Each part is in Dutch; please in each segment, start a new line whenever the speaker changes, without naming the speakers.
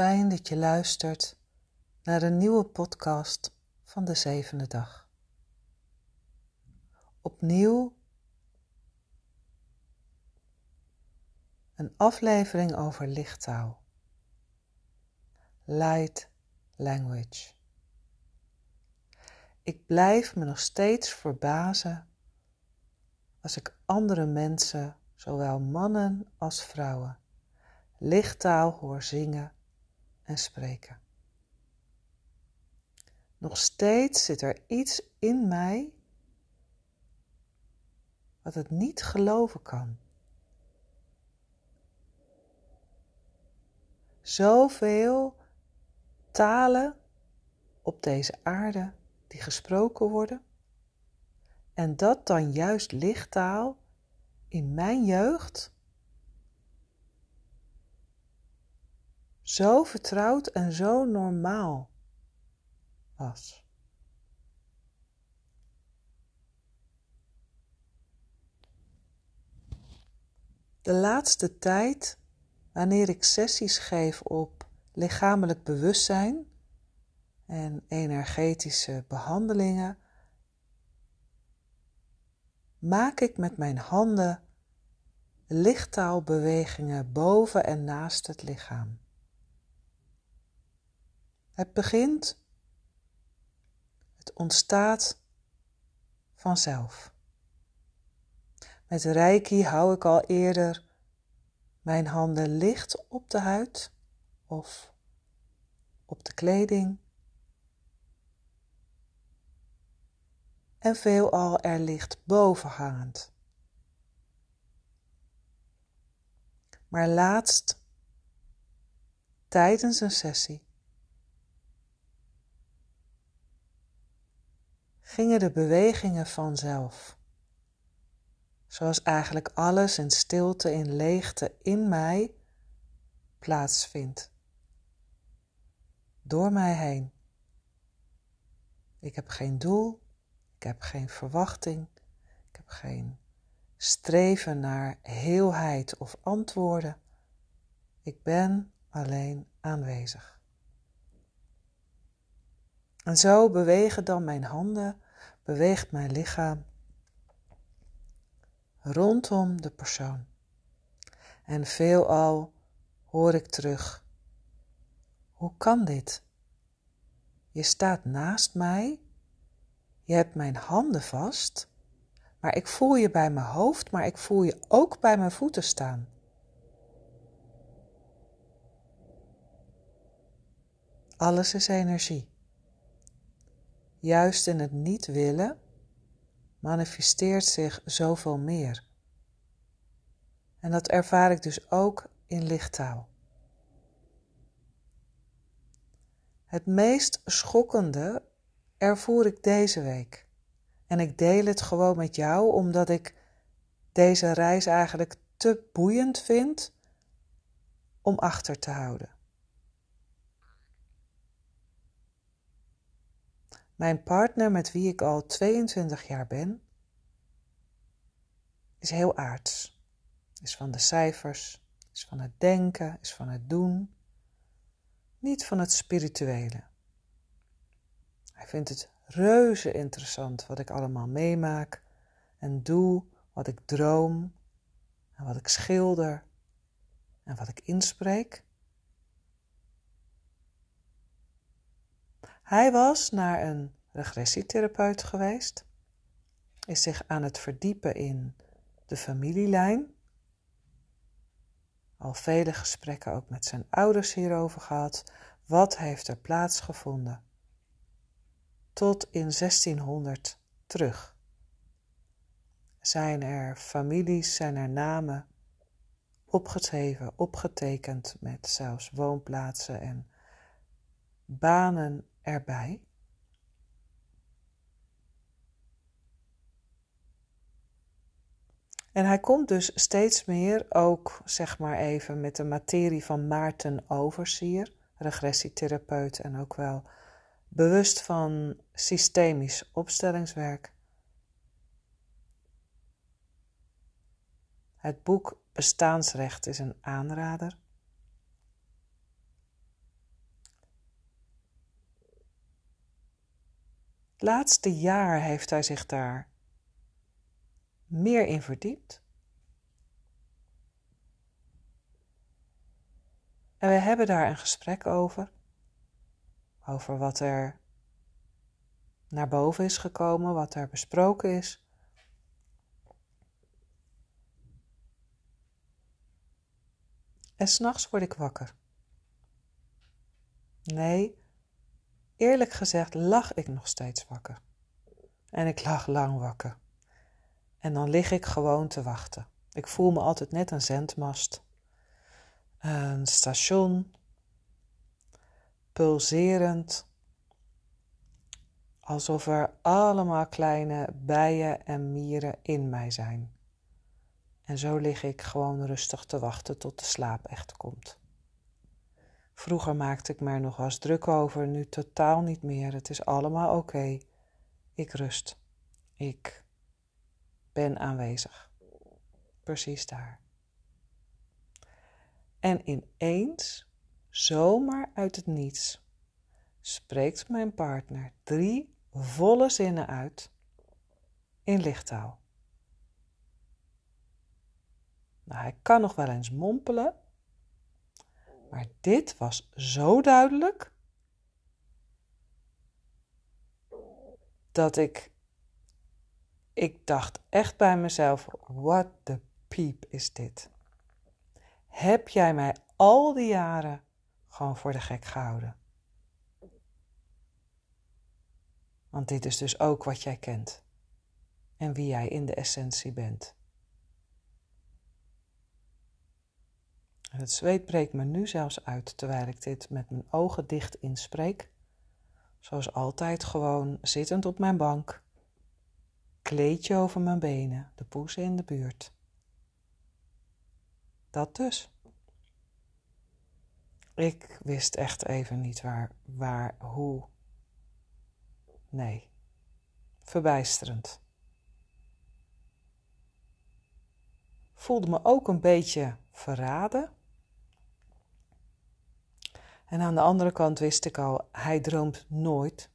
Fijn dat je luistert naar een nieuwe podcast van de zevende dag. Opnieuw een aflevering over lichttaal. Light language. Ik blijf me nog steeds verbazen als ik andere mensen, zowel mannen als vrouwen, lichttaal hoor zingen en spreken. Nog steeds zit er iets in mij wat het niet geloven kan. Zoveel talen op deze aarde die gesproken worden. En dat dan juist lichttaal in mijn jeugd zo vertrouwd en zo normaal was. De laatste tijd, wanneer ik sessies geef op lichamelijk bewustzijn en energetische behandelingen, maak ik met mijn handen lichttaalbewegingen boven en naast het lichaam. Het begint, het ontstaat vanzelf. Met reiki hou ik al eerder mijn handen licht op de huid of op de kleding. En veelal er licht boven hangend. Maar laatst, tijdens een sessie, gingen de bewegingen vanzelf. Zoals eigenlijk alles in stilte, in leegte in mij plaatsvindt. Door mij heen. Ik heb geen doel, ik heb geen verwachting, ik heb geen streven naar heelheid of antwoorden. Ik ben alleen aanwezig. En zo bewegen dan mijn handen, beweegt mijn lichaam rondom de persoon. En veelal hoor ik terug: Hoe kan dit? Je staat naast mij, je hebt mijn handen vast, maar ik voel je bij mijn hoofd, maar ik voel je ook bij mijn voeten staan. Alles is energie. Juist in het niet willen manifesteert zich zoveel meer. En dat ervaar ik dus ook in lichttaal. Het meest schokkende ervoer ik deze week. En ik deel het gewoon met jou omdat ik deze reis eigenlijk te boeiend vind om achter te houden. Mijn partner, met wie ik al 22 jaar ben, is heel aards. Is van de cijfers, is van het denken, is van het doen, niet van het spirituele. Hij vindt het reuze interessant wat ik allemaal meemaak en doe, wat ik droom en wat ik schilder en wat ik inspreek. Hij was naar een regressietherapeut geweest, is zich aan het verdiepen in de familielijn. Al vele gesprekken ook met zijn ouders hierover gehad. Wat heeft er plaatsgevonden? Tot in 1600 terug. Zijn er families, zijn er namen opgeschreven, opgetekend met zelfs woonplaatsen en banen erbij. En hij komt dus steeds meer ook, zeg maar even, met de materie van Maarten Oversier, regressietherapeut en ook wel bewust van systemisch opstellingswerk. Het boek Bestaansrecht is een aanrader. Laatste jaar heeft hij zich daar meer in verdiept. En we hebben daar een gesprek over. Over wat er naar boven is gekomen, wat er besproken is. En s'nachts word ik wakker. Nee, eerlijk gezegd lag ik nog steeds wakker. En ik lag lang wakker. En dan lig ik gewoon te wachten. Ik voel me altijd net een zendmast. Een station. Pulserend. Alsof er allemaal kleine bijen en mieren in mij zijn. En zo lig ik gewoon rustig te wachten tot de slaap echt komt. Vroeger maakte ik me er nog wel eens druk over, nu totaal niet meer. Het is allemaal oké. Ik rust. Ik ben aanwezig. Precies daar. En ineens, zomaar uit het niets, spreekt mijn partner drie volle zinnen uit in lichttaal. Nou, hij kan nog wel eens mompelen, maar dit was zo duidelijk dat ik, ik dacht echt bij mezelf, what the piep is dit? Heb jij mij al die jaren gewoon voor de gek gehouden? Want dit is dus ook wat jij kent en wie jij in de essentie bent. Het zweet breekt me nu zelfs uit terwijl ik dit met mijn ogen dicht inspreek. Zoals altijd gewoon zittend op mijn bank, kleedje over mijn benen, de poezen in de buurt. Dat dus. Ik wist echt even niet waar, waar, hoe. Nee, verbijsterend. Voelde me ook een beetje verraden en aan de andere kant wist ik al, hij droomt nooit.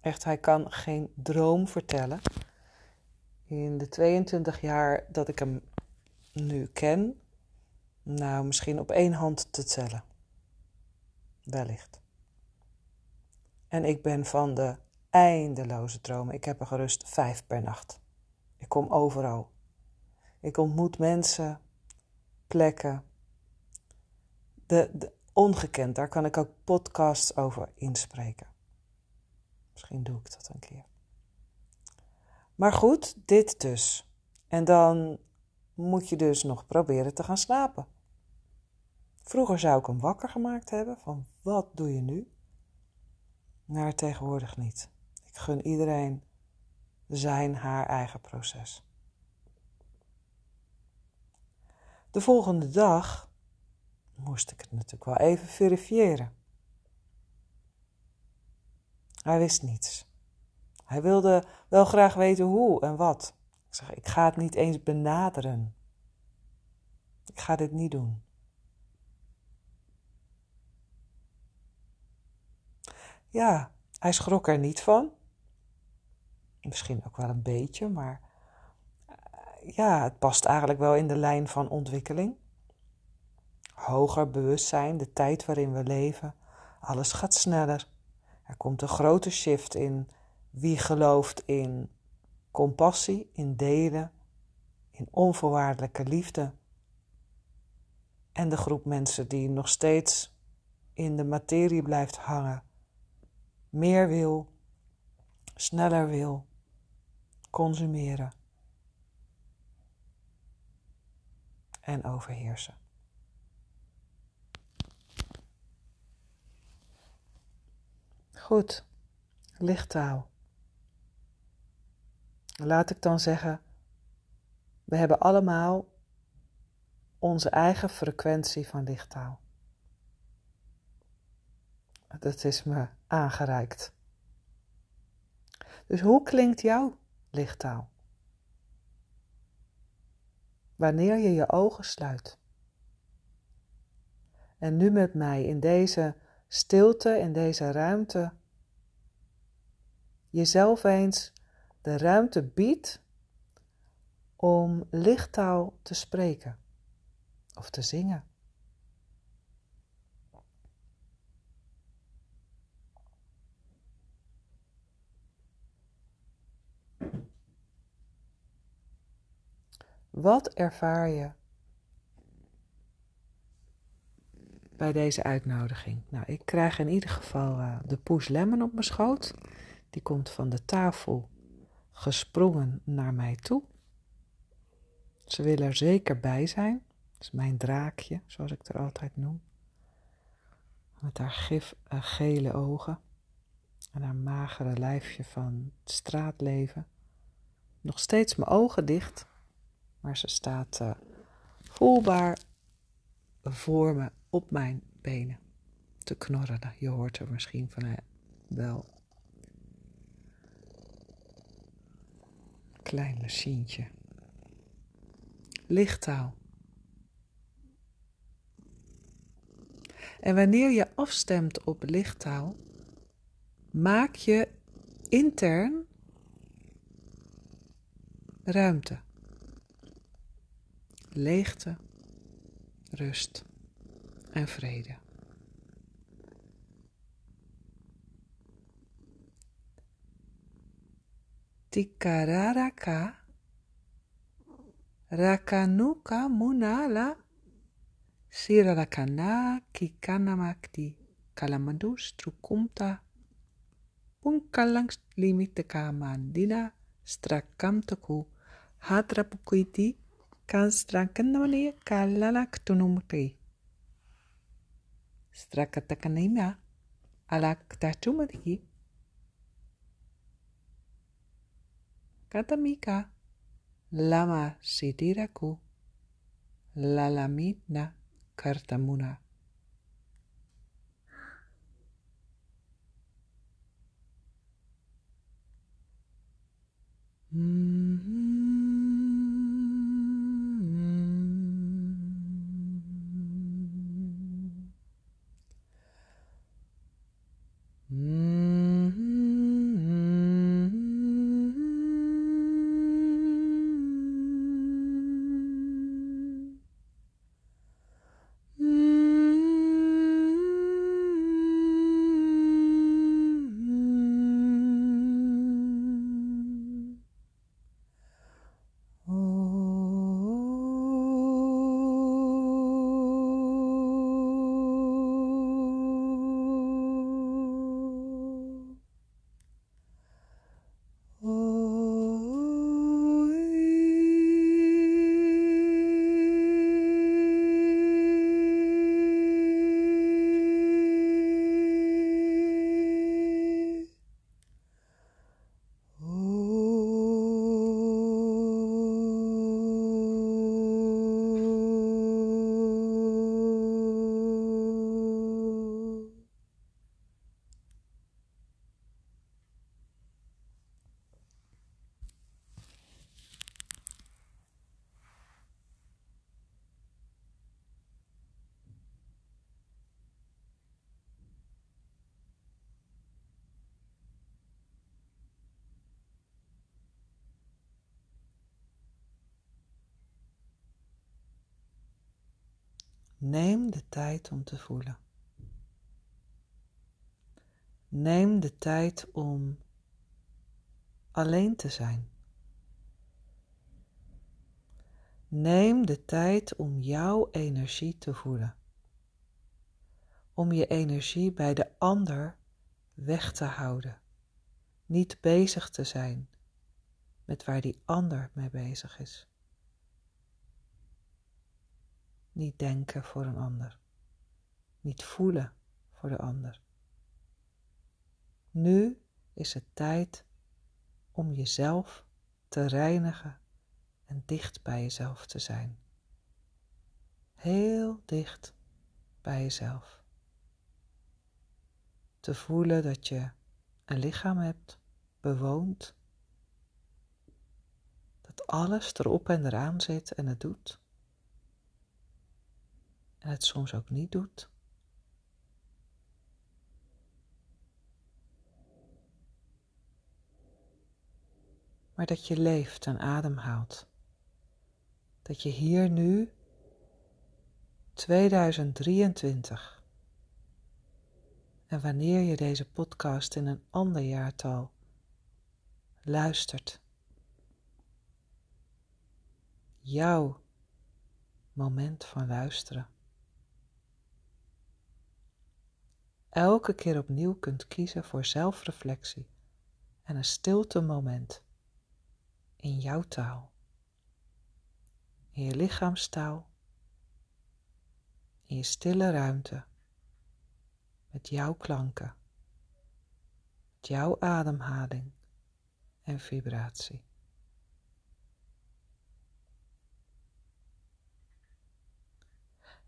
Echt, hij kan geen droom vertellen. In de 22 jaar dat ik hem nu ken, nou misschien op één hand te tellen. Wellicht. En ik ben van de eindeloze dromen. Ik heb er gerust vijf per nacht. Ik kom overal. Ik ontmoet mensen, plekken. De, de, ongekend. Daar kan ik ook podcasts over inspreken. Misschien doe ik dat een keer. Maar goed, dit dus. En dan moet je dus nog proberen te gaan slapen. Vroeger zou ik hem wakker gemaakt hebben van wat doe je nu? Maar tegenwoordig niet. Ik gun iedereen zijn haar eigen proces. De volgende dag moest ik het natuurlijk wel even verifiëren. Hij wist niets. Hij wilde wel graag weten hoe en wat. Ik zeg, ik ga het niet eens benaderen. Ik ga dit niet doen. Ja, hij schrok er niet van. Misschien ook wel een beetje, maar eh, ja, het past eigenlijk wel in de lijn van ontwikkeling hoger bewustzijn, de tijd waarin we leven. Alles gaat sneller. Er komt een grote shift in wie gelooft in compassie, in delen, in onvoorwaardelijke liefde. En de groep mensen die nog steeds in de materie blijft hangen, meer wil, sneller wil, consumeren en overheersen. Goed, lichttaal. Laat ik dan zeggen, we hebben allemaal onze eigen frequentie van lichttaal. Dat is me aangereikt. Dus hoe klinkt jouw lichttaal? Wanneer je je ogen sluit. En nu met mij in deze stilte, in deze ruimte jezelf eens de ruimte biedt om lichttaal te spreken of te zingen. Wat ervaar je bij deze uitnodiging? Nou, ik krijg in ieder geval uh, de poes Lemon op mijn schoot. Die komt van de tafel gesprongen naar mij toe. Ze wil er zeker bij zijn. Dat is mijn draakje, zoals ik er altijd noem. Met haar gif, uh, gele ogen en haar magere lijfje van het straatleven. Nog steeds mijn ogen dicht, maar ze staat uh, voelbaar voor me op mijn benen te knorren. Je hoort er misschien van wel. Klein machientje. Lichttaal. En wanneer je afstemt op lichttaal, maak je intern ruimte leegte, rust en vrede. ketika Raraka Rakanuka munala. Sira rakana kikana makti kalamandu trukumta punkalangs limite kamandina. Strakamtaku hatrapukuiti. Kan strakanamani kalalak tunumte strakatakanaima alak tatumati katamika, lama sidiraku, lalaminna kartamuna. Mm-hmm. Mm. Neem de tijd om te voelen. Neem de tijd om alleen te zijn. Neem de tijd om jouw energie te voelen. Om je energie bij de ander weg te houden. Niet bezig te zijn met waar die ander mee bezig is. Niet denken voor een ander. Niet voelen voor de ander. Nu is het tijd om jezelf te reinigen en dicht bij jezelf te zijn. Heel dicht bij jezelf. Te voelen dat je een lichaam hebt, bewoond. Dat alles erop en eraan zit en het doet en het soms ook niet doet. maar dat je leeft en ademhaalt. Dat je hier nu, 2023, en wanneer je deze podcast in een ander jaartal luistert, jouw moment van luisteren. Elke keer opnieuw kunt kiezen voor zelfreflectie en een stilte moment in jouw taal, in je lichaamstaal, in je stille ruimte, met jouw klanken, met jouw ademhaling en vibratie.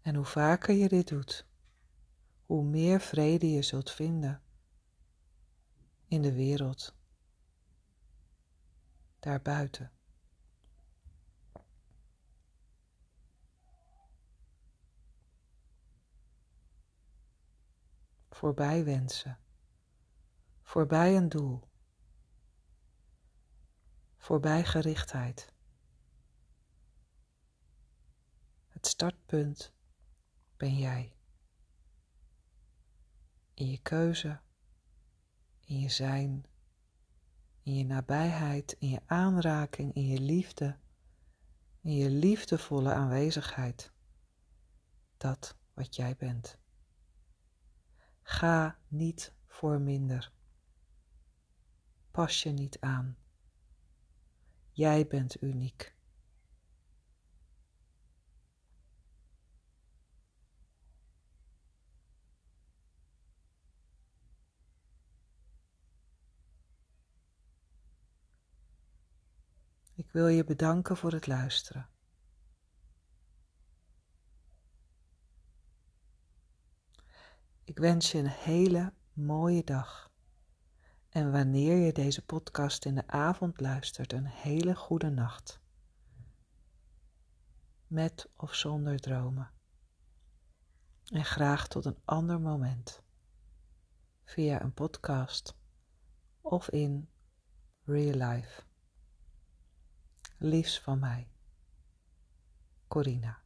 En hoe vaker je dit doet, hoe meer vrede je zult vinden in de wereld daarbuiten. Voorbij wensen, voorbij een doel, voorbij gerichtheid. Het startpunt ben jij. In je keuze, in je zijn, in je nabijheid, in je aanraking, in je liefde, in je liefdevolle aanwezigheid. Dat wat jij bent. Ga niet voor minder. Pas je niet aan. Jij bent uniek. Ik wil je bedanken voor het luisteren. Ik wens je een hele mooie dag. En wanneer je deze podcast in de avond luistert, een hele goede nacht. Met of zonder dromen. En graag tot een ander moment. Via een podcast of in real life. Liefs van mij, Corina.